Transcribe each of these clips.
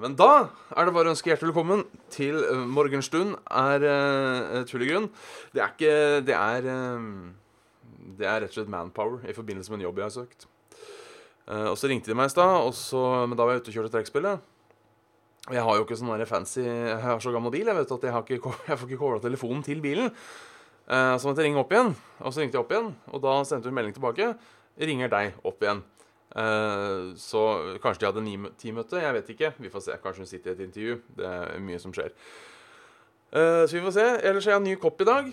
Men da er det bare å ønske hjertelig velkommen til eh, Morgenstund er uh, tullegrunn. Det er ikke Det er um, Det er rett og slett manpower i forbindelse med en jobb jeg har søkt. Uh, og så ringte de meg i stad, men da var jeg ute og kjørte trekkspillet. Jeg har jo ikke sånn fancy Jeg har så gammel bil jeg vet at jeg, har ikke, jeg får ikke kobla telefonen til bilen. Uh, så måtte jeg ringe opp igjen, og så ringte jeg opp igjen, og da sendte hun melding tilbake. Ringer deg opp igjen. Eh, så kanskje de hadde ni-ti-møte. Jeg vet ikke. Vi får se. Kanskje hun sitter i et intervju. Det er mye som skjer. Eh, så vi får se. Ellers har jeg en ny kopp i dag.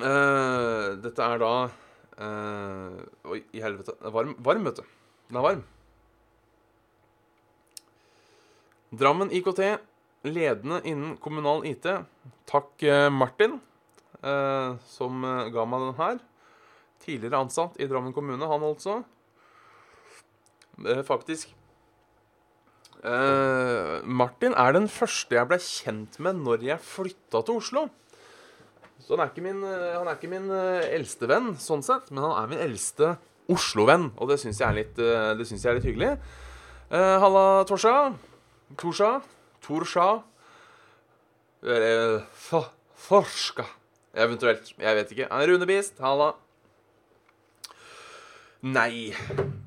Eh, dette er da Oi, i helvete. Varm, varm, vet du. Den er varm. Drammen IKT, ledende innen kommunal IT. Takk, Martin, som ga meg den her. Tidligere ansatt i Drammen kommune, han altså. Eh, faktisk. Uh, Martin er den første jeg ble kjent med når jeg flytta til Oslo. Så han er ikke min, eh, han er ikke min eldste venn, sånn sett, men han er min eldste Oslo-venn. Og det syns jeg, jeg er litt hyggelig. Uh, halla, Torsha. Torsha. Torsha. For, forska. Eventuelt. Jeg vet ikke. Han er Rune Bist. Halla. Nei.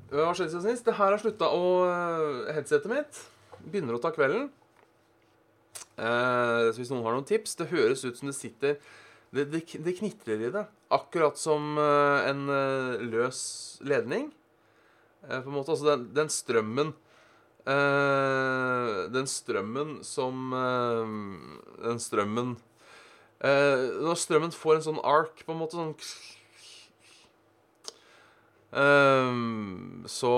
Hva har skjedd siden sist? Det her har slutta å eh, Headsetet mitt begynner å ta kvelden. Eh, så hvis noen har noen tips Det høres ut som det sitter Det, det, det knitrer i det. Akkurat som eh, en eh, løs ledning. Eh, på en måte. Altså den, den strømmen eh, Den strømmen som Den strømmen Når strømmen får en sånn ark, på en måte sånn Ehm, så,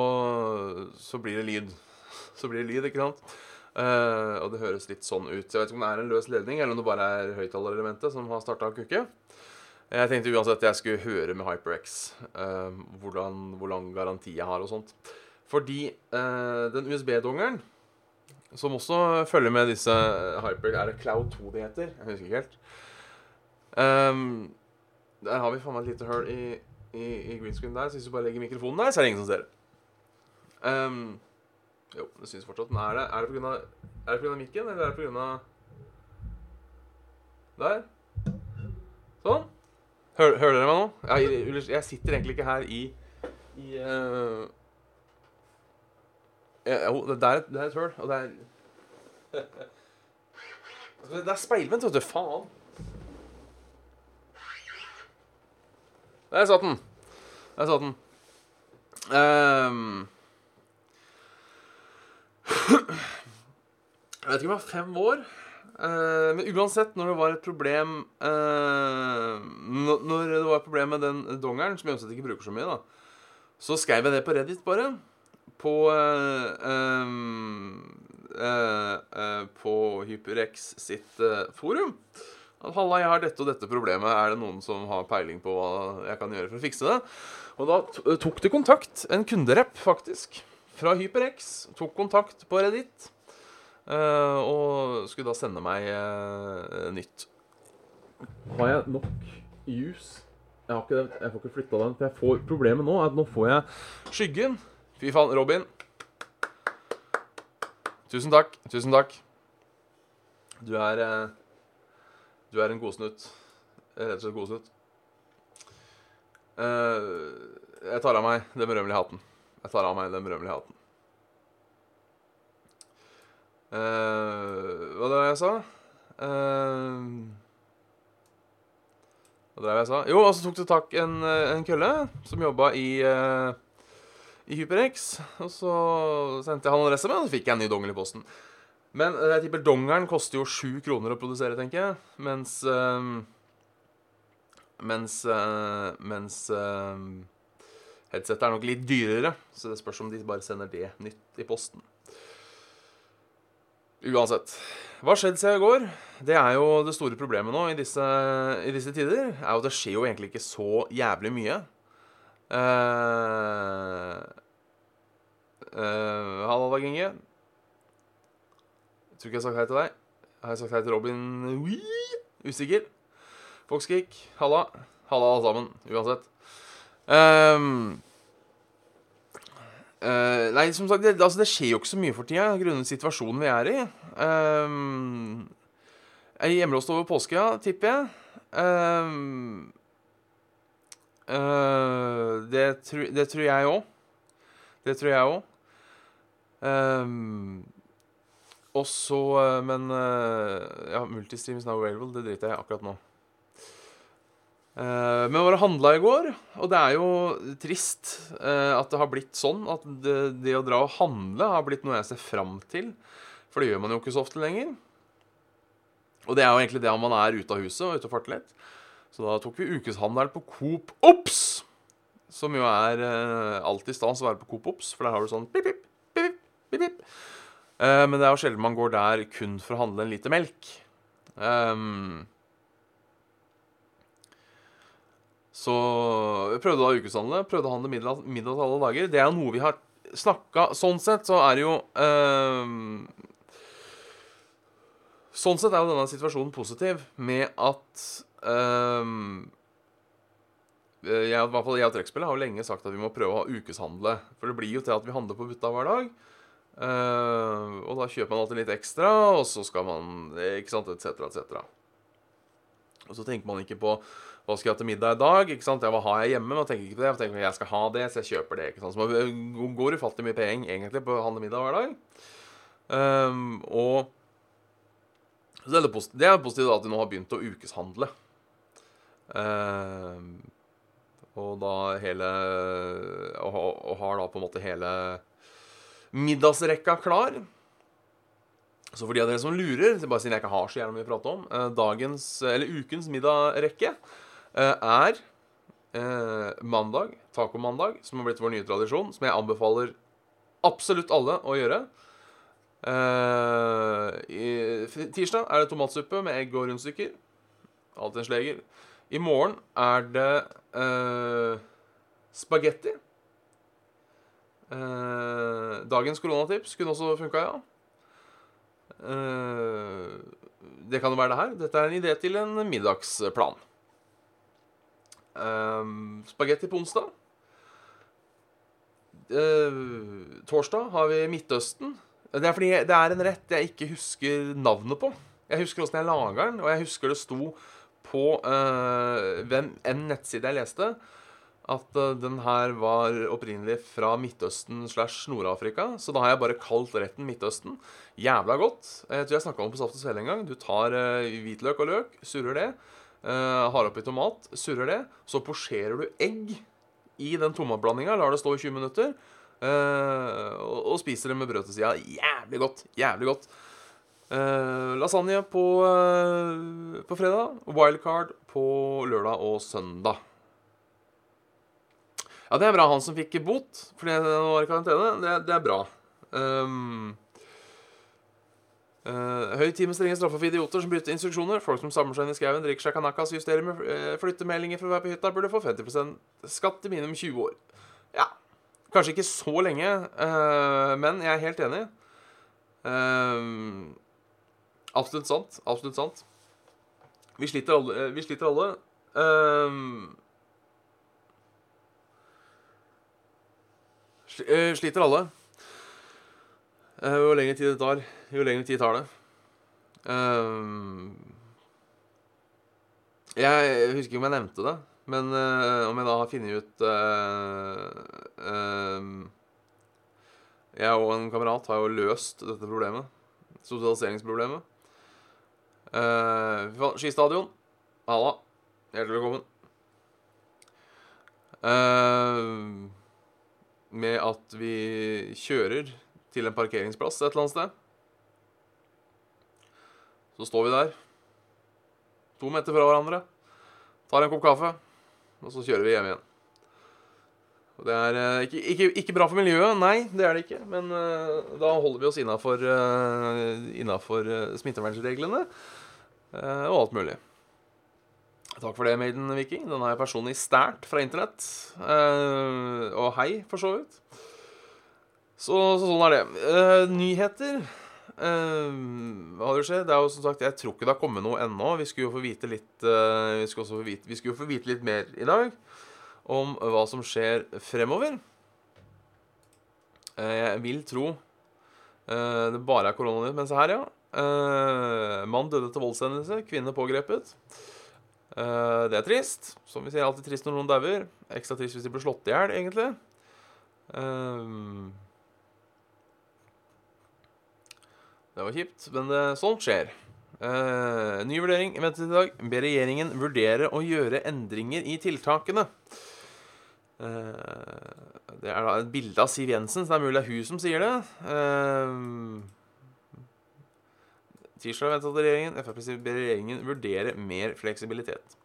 så blir det lyd. Så blir det lyd, ikke sant? Uh, og det høres litt sånn ut. Jeg vet ikke om det er en løs ledning, eller om det bare er høyttalerelementet som har starta å kukke. Jeg tenkte uansett at jeg skulle høre med HyperX uh, hvordan, hvor lang garanti jeg har og sånt. Fordi uh, den USB-dongeren, som også følger med disse Hyper... Er det Cloud 2 det heter? Jeg husker ikke helt. Um, der har vi faen meg et lite hull i i, i green screen der. Så hvis du bare legger mikrofonen der, så er det ingen som ser det. Ehm, jo, det syns fortsatt. Men er det, er det pga. Mikken, eller er det pga. Der. Sånn. Hør, hører dere meg nå? Jeg, jeg sitter egentlig ikke her i i uh, Jo, det det er et høl, og det er Det er speilvendt, vet du. Faen. Der satt den. Der satt den. Um, jeg vet ikke om jeg var fem år. Uh, men uansett, når det var et problem uh, når- det var et problem med den dongeren, som jeg uansett ikke bruker så mye, da, så skrev jeg det på Reddit, bare. På uh, På HyperX sitt forum. At halla, jeg har dette og dette problemet. Er det noen som har peiling på hva jeg kan gjøre for å fikse det? Og da tok det kontakt. En kunderep, faktisk. Fra HyperX. Tok kontakt på Reddit. eh, og skulle da sende meg eh, nytt. Har jeg nok juice? Jeg, har ikke jeg får ikke flytta den. For jeg får problemet nå er at nå får jeg skyggen. Fy faen, Robin. Tusen takk. Tusen takk. Du er eh, Du er en godsnutt. Rett og slett godsnutt. Uh, jeg tar av meg den berømmelige hatten. Jeg tar av meg den berømmelige hatten. Uh, hva var det jeg sa? Uh, hva det jeg sa? Jo, og så tok det tak en, eh, en kølle som jobba i uh, i HyperX. Og så sendte jeg han adresse med, og så fikk jeg en ny dongel i posten. Men eh, jeg tipper dongeren koster jo sju kroner å produsere, tenker jeg. Mens øh, Mens øh, Mens øh, headsetet er nok litt dyrere. Så det spørs om de bare sender det nytt i posten. Uansett. Hva har skjedd siden i går? Det er jo det store problemet nå i disse, i disse tider. er jo at Det skjer jo egentlig ikke så jævlig mye. Uh, uh, Halla, Dag Inge. Jeg tror ikke jeg har sagt hei til deg. Har jeg sagt hei til Robin? Ui, usikker. Foxkick. Halla. Halla, alle sammen. Uansett. Um, uh, nei, som sagt, det, altså, det skjer jo ikke så mye for tida grunnet situasjonen vi er i. Um, gjemmer oss over påske, ja, tipper jeg. Um, uh, det, tru, det, tror jeg òg. Det tror jeg òg. Um, og så Men uh, ja, multistream is now available. Det driter jeg i akkurat nå. Uh, men var og handla i går, og det er jo trist uh, at det har blitt sånn. At det, det, å dra og handle har blitt noe jeg ser fram til. For det gjør man jo ikke så ofte lenger. Og det er jo egentlig det om man er ute av huset og ute og farter litt. Så da tok vi ukeshandel på Coop Ops. Som jo er uh, alltid stas å være på Coop Ops, for der har du sånn pip, pip, pip, pip, pip. Men det er jo sjelden man går der kun for å handle en liter melk. Um, Så vi prøvde da ukeshandle. Prøvde å handle middag, middag til alle dager. Det er jo noe vi har snakka Sånn sett så er det jo um, Sånn sett er jo denne situasjonen positiv med at um, jeg, i hvert fall jeg og trekkspillet har jo lenge sagt at vi må prøve å ha ukeshandle. For det blir jo til at vi handler på butta hver dag. Uh, og da kjøper man alltid litt ekstra, og så skal man Ikke sant, etc., etc. Og så tenker man ikke på hva skal jeg ha til middag i dag? ikke sant? Ja, hva har jeg hjemme? Man tenker ikke på det. Man tenker jeg skal ha det, så jeg kjøper det. ikke sant? Så man går ufattelig mye penger egentlig på å handle middag hver dag. Um, og så det er, positivt, det er positivt at de nå har begynt å ukeshandle. Um, og da hele og, og, har da på en måte hele middagsrekka klar. Så for de av dere som lurer, bare siden jeg ikke har så gjerne mye å prate om eh, Dagens, eller ukens middagrekke Eh, er eh, mandag, tacomandag, som har blitt vår nye tradisjon, som jeg anbefaler absolutt alle å gjøre. Tirsdag er det tomatsuppe med egg og rundstykker. Alltid en sleger. I morgen er det spagetti. Uh, dagens koronatips kunne også funka, ja. det kan jo være det her. Dette er en idé til en middagsplan. Um, Spagetti på onsdag. Uh, torsdag har vi Midtøsten. Det er fordi det er en rett jeg ikke husker navnet på. Jeg husker åssen jeg laga den, og jeg husker det sto på uh, en nettside jeg leste, at uh, den her var opprinnelig fra Midtøsten slash Nord-Afrika. Så da har jeg bare kalt retten Midtøsten. Jævla godt. Jeg tror jeg snakka om på Saft og Svele en gang. Du tar uh, hvitløk og løk, surrer det. Uh, har oppi tomat, surrer det. Så posjerer du egg i den tomatblandinga, lar det stå i 20 minutter. Og, spiser det med brød til sida. Jævlig godt. Jævlig godt. Lasagne på, på fredag. Wildcard på lørdag og søndag. Ja, det er bra. Han som fikk bot fordi han var i karantene, det, det er bra. Um, Uh, høy tid med strenge straffer for idioter som bryter instruksjoner. Folk som samler seg inn i skauen, drikker seg kanakas, justerer med uh, flyttemeldinger for å være på hytta, burde få 50% skatt i minimum 20 år. Ja. Kanskje ikke så lenge, uh, men jeg er helt enig. absolutt sant. Absolutt sant. Vi sliter alle. vi sliter alle. Sliter alle. Jo lengre tid det tar jo lengre tid tar det. Uh, jeg husker ikke om jeg nevnte det, men uh, om jeg da har funnet ut uh, Jeg og en kamerat har jo løst dette problemet. Sosialiseringsproblemet. Uh, skistadion. Halla. Hjertelig velkommen. Med at vi kjører til en parkeringsplass et eller annet sted. Så står vi der, to meter fra hverandre, tar en kopp kaffe, og så kjører vi hjem igjen. Og det er uh, ikke, ikke, ikke, bra for miljøet, nei, det er det ikke. Men uh, da holder vi oss innafor uh, smittevernreglene og alt mulig. Takk for det, Maiden Viking. Den har jeg personlig stært fra internett. og hei, for så vidt. Så, så sånn er det. nyheter Uh, hva det skjedd? Det er jo som sagt, Jeg tror ikke det har kommet noe ennå. Vi skulle jo få vite litt uh, vi, skulle få vite, vi skulle jo få vite litt mer i dag om hva som skjer fremover. Eh, jeg vil tro eh, det bare er koronanytt. Men se her, ja. Eh, mann døde til voldshendelse. Kvinne pågrepet. Eh, det er trist. Som vi sier, alltid trist når noen dauer. Ekstra trist hvis de blir slått i hjel, egentlig. Eh, det var kjipt, men det, sånt skjer. Eh, ny vurdering ventet i dag. Ber regjeringen vurdere å gjøre endringer i tiltakene. Eh, det er da et bilde av Siv Jensen, så det er mulig det er hun som sier det. Eh, tirsdag ventet regjeringen. Frp ber regjeringen vurdere mer fleksibilitet.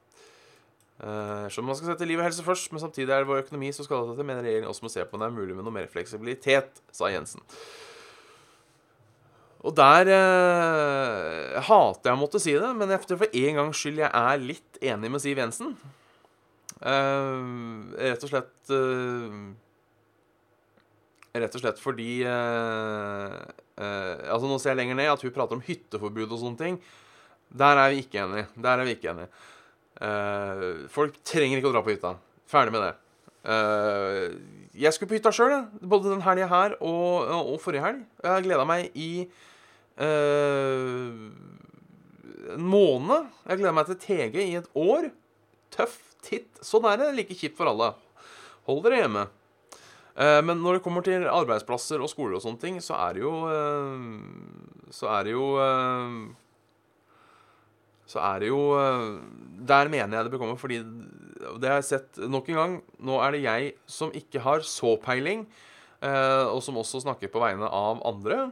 Uh, som man skal sette liv og helse først, men samtidig er det vår økonomi som skal til, mener regjeringen også må se på om det er mulig med noe mer fleksibilitet, sa Jensen. Og der uh, hater jeg å måtte si det, men efter for en gangs skyld jeg er litt enig med Siv Jensen. Uh, rett og slett Rett og slett fordi Altså Nå ser jeg lenger ned at hun prater om hytteforbud og sånne ting. Der er vi ikke enige. Der er vi ikke enige. Eh, folk trenger ikke å dra på hytta. Ferdig med det. Uh, jeg skulle på hytta sjøl, både den helga her og, og, forrige helg. Jeg har gleda meg i uh, en måned. Jeg gleder meg til TG i et år. Tøff titt. Sånn er det. Like kjipt for alle. Hold dere hjemme. Men når det kommer til arbeidsplasser og skoler og sånne ting, så er det jo Så er det jo så er det jo eh, Der mener jeg det bør komme, fordi det har jeg sett nok en gang. Nå er det jeg som ikke har så peiling, eh, og som også snakker på vegne av andre.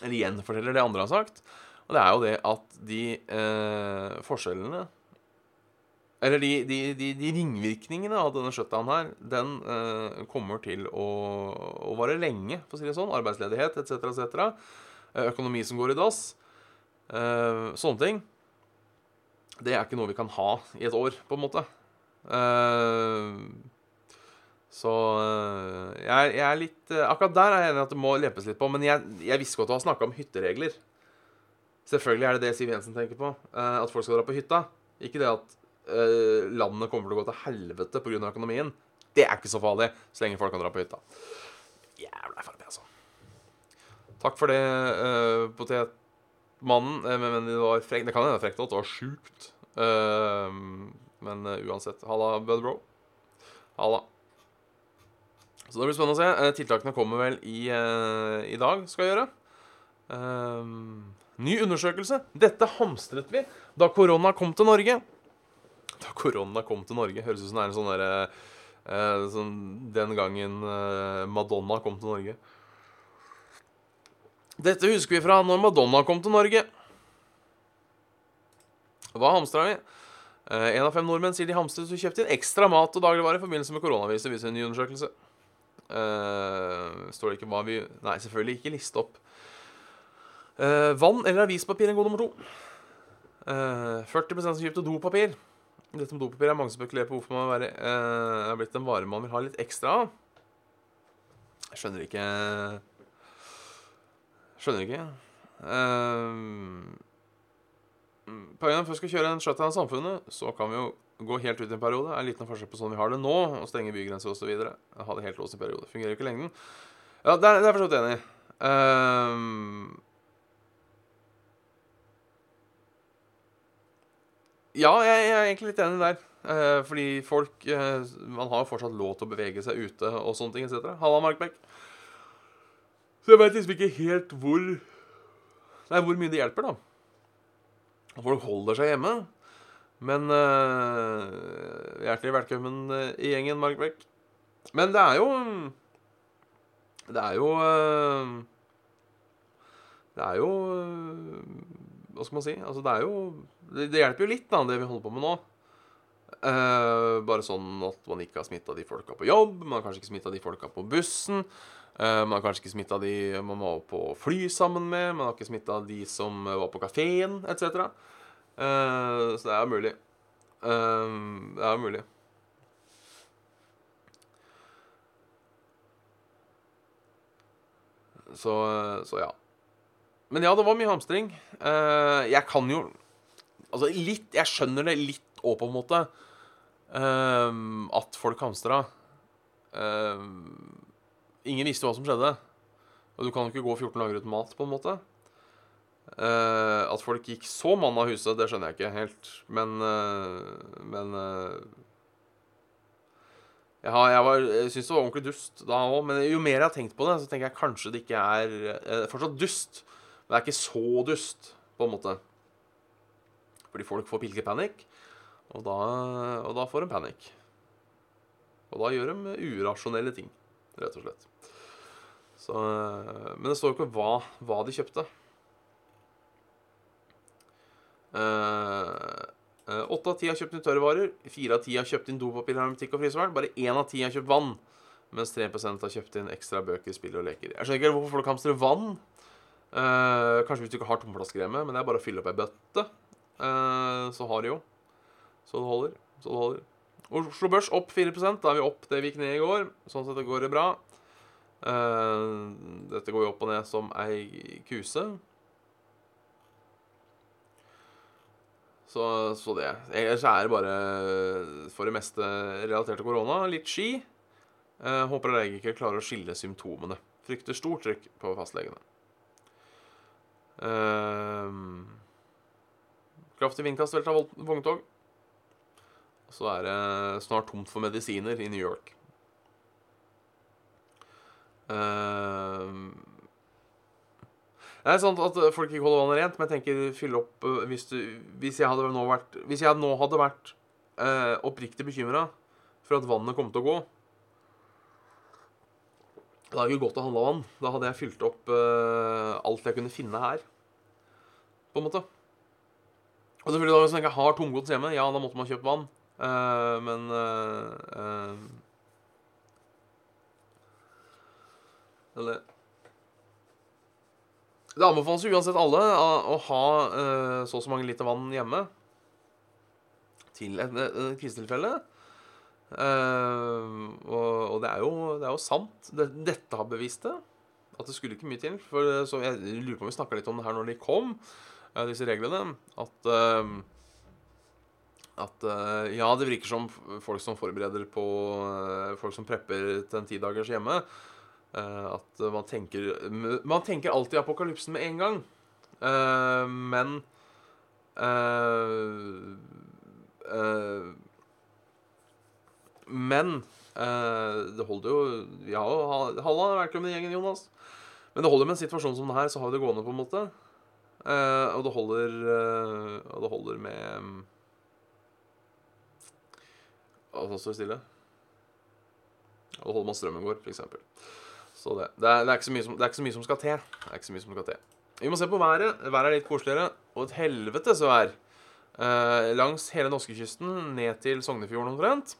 Eller igjen forteller det andre har sagt. Og det er jo det at de eh, forskjellene Eller de, de, de, de, ringvirkningene av denne shutdownen her, den eh, kommer til å, å vare lenge, for å si det sånn. Arbeidsledighet etc., etc. Eh, økonomi som går i dass. Uh, sånne ting. Det er ikke noe vi kan ha i et år, på en måte. Uh, så uh, jeg, jeg, er litt Akkurat der er jeg enig at det må lempes litt på. Men jeg, jeg visste godt å ha snakka om hytteregler. Selvfølgelig er det det Siv Jensen tenker på. at folk skal dra på hytta. Ikke det at landet kommer til å gå til helvete pga. økonomien. Det er ikke så farlig så lenge folk kan dra på hytta. Jævla Frp, altså. Takk for det, potet potetmannen. Eh, men det var frekt. Det kan hende frekt at det var sjukt. Uh, men uh, uansett. Halla, Budbro. Halla. Så det blir spennende å se. Tiltakene kommer vel i, i dag, skal jeg gjøre. Ehm, ny undersøkelse. Dette hamstret vi da korona kom til Norge. Da korona kom til Norge. Høres ut som det er en sånn derre sånn, Den gangen Madonna kom til Norge. Dette husker vi fra når Madonna kom til Norge. Hva hamstra vi? Én av fem nordmenn sier de hamstret og kjøpte inn ekstra mat og dagligvarer i forbindelse med koronaviruset, viser en ny undersøkelse. Uh, står det ikke hva vi Nei, selvfølgelig ikke liste opp. Uh, vann eller avispapir en god nummer to. Uh, 40% som kjøpte dopapir. Dette med dopapir er mange som spekulerer på hvorfor man er, er blitt en vare man vil ha litt ekstra av. Jeg skjønner ikke Skjønner ikke. Uh, Poenget er først skal kjøre en shutdown av samfunnet, så kan vi jo gå helt ut i en periode. Er liten forskjell på sånn vi har det nå, og stenge bygrenser osv. Ha det helt låst i en periode. Fungerer jo ikke lengden. Ja, det er, det jeg for enig i. Uh, ja, jeg, jeg, er egentlig litt enig der. Eh, fordi folk eh, Man har jo fortsatt lov til å bevege seg ute og sånne ting. Halla, Markbekk. Så jeg veit liksom ikke helt hvor Nei, hvor mye det hjelper, da. Folk holder seg hjemme. Men eh, hjertelig velkommen uh, i gjengen, Markbeck. Men det er jo Det er jo uh, Det er jo Hva skal man si? Altså, det er jo Det, det hjelper jo litt, da, det vi holder på med nå. bare sånn at man ikke har smitta de folka på jobb. Man har kanskje ikke smitta de folka på bussen. Uh, man har kanskje ikke smitta de man var på fly sammen med. Man har ikke smitta de som var på kafeen, etc. Uh, eh, så det er mulig. Uh, det er mulig. Så, så, ja. Men ja, det var mye hamstring. jeg kan jo Altså litt Jeg skjønner det litt òg, på en måte. at folk hamstra. Um, ingen visste hva som skjedde. Og du kan jo ikke gå 14 dager uten mat, på en måte. Uh, at folk gikk så mann av huset, det skjønner jeg ikke helt. Men uh, Men uh, jeg, har, jeg, var- jeg syns det var ordentlig dust da òg. Men jo mer jeg har tenkt på det, så tenker jeg kanskje det ikke er eh, fortsatt dust. Men det er ikke så dust, på en måte. Fordi folk får pilkepanikk, og da, og da får de panikk. Og da gjør de urasjonelle ting, rett og slett. Så, men det står jo ikke hva, hva de kjøpte. Eh, eh, Åtte av ti har kjøpt inn tørrvarer, fire av ti har kjøpt inn dopapir, hermetikk og frysevern. Bare én av ti har kjøpt vann, mens 3% har kjøpt inn ekstra bøker, spill og leker. Jeg skjønner ikke hvorfor folk hamstrer vann. Eh, kanskje hvis du ikke har tomflasker men det er bare å fylle opp ei bøtte. Eh, så har de jo. Så det holder. Så det holder. Oslo Børs opp 4 Da er vi opp det vi gikk ned i går. Sånn sett går det bra. Eh, dette går jo opp og ned som ei kuse. Så, så det. Ellers er det bare for det meste relatert til korona. Litt ski. Eh, håper ikke klarer å skille symptomene. Frykter stort trykk på fastlegene. Eh, kraftig vindkast velta vogntog. Og så er det snart tomt for medisiner i New York. Eh, det er sant at folk ikke holder vannet rent, men jeg tenker fylle opp eh, hvis, du, hvis jeg hadde nå vært Hvis jeg nå hadde vært eh, oppriktig bekymra for at vannet kom til å gå Da hadde det jo godt å handle vann. Da hadde jeg fylt opp eh, alt jeg kunne finne her. På en måte. Og selvfølgelig da, Hvis man ikke har tomgods hjemme, ja, da måtte man kjøpe vann. Uh, men uh, uh, Eller Det anbefales uansett alle å, ha så og så mange liter vann hjemme til et, et, et krisetilfelle. Og, og det er jo, det er jo sant. Dette har bevist det. At det skulle ikke mye til. For så Jeg lurer på om vi snakka litt om det her når de kom, disse reglene. At eh, at eh, ja, det virker som folk som forbereder på eh, Folk som prepper til en tidagers hjemme. at man tenker Man tenker alltid apokalypsen med en gang. Men Men det holder jo Vi har jo Halla, velkommen i gjengen, Jonas. Men det holder med en situasjon som det her, så har vi det gående, på en måte. Eh, og det holder eh, Og det holder med så står det stille. Og det holder med at strømmen går, f.eks. Så det, det, er, det, er så som, det er ikke så mye som skal til. Det er ikke så mye som skal til. Vi må se på været. Været er litt koseligere. Og et helvetes vær. Eh, langs hele norskekysten ned til Sognefjorden omtrent.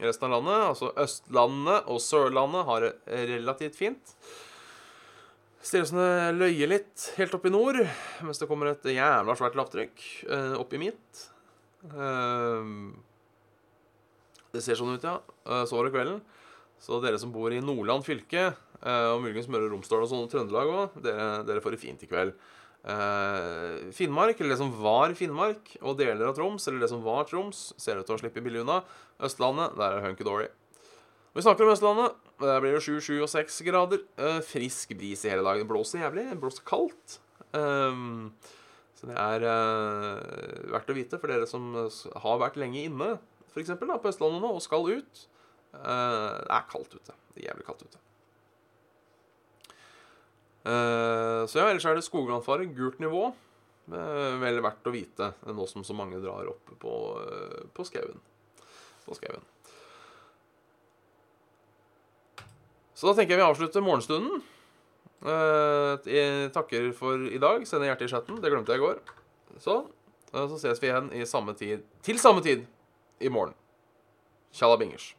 Resten av landet, altså Østlandet og Sørlandet, har det relativt fint. Stillesene løyer litt helt opp i nord, mens det kommer et jævla svært lavtrykk eh, opp i midt. Eh, det ser sånn ut, ja. Eh, Så var det kvelden. Så dere som bor i Nordland fylke, eh, og muligens Møre og Romsdal og sånn, Trøndelag òg, dere, dere får det fint i kveld. Finnmark, eller det som var Finnmark, og deler av Troms, eller det som var Troms, ser ut til å slippe billig unna. Østlandet, der er hunky-dory. Vi snakker om Østlandet. Der blir det 7, 7 og 6 grader. Eh, frisk bris i hele dagen. Det blåser jævlig. Det blåser kaldt. Um, så det er eh, verdt å vite for dere som har vært lenge inne, f.eks. på Østlandet nå, og skal ut. Eh, det er kaldt ute. Det er jævlig kaldt ute. Så ja, ellers er det skogbrannfare, gult nivå. Vel verdt å vite nå som så mange drar opp på, på skauen. På skauen. Så da tenker jeg vi avslutter morgenstunden. Eh, jeg takker for i dag. Sender hjerte i chatten. Det glemte jeg i går. Sånn. Eh, Så ses vi igjen i samme tid, til samme tid i morgen. Tjalla bingers.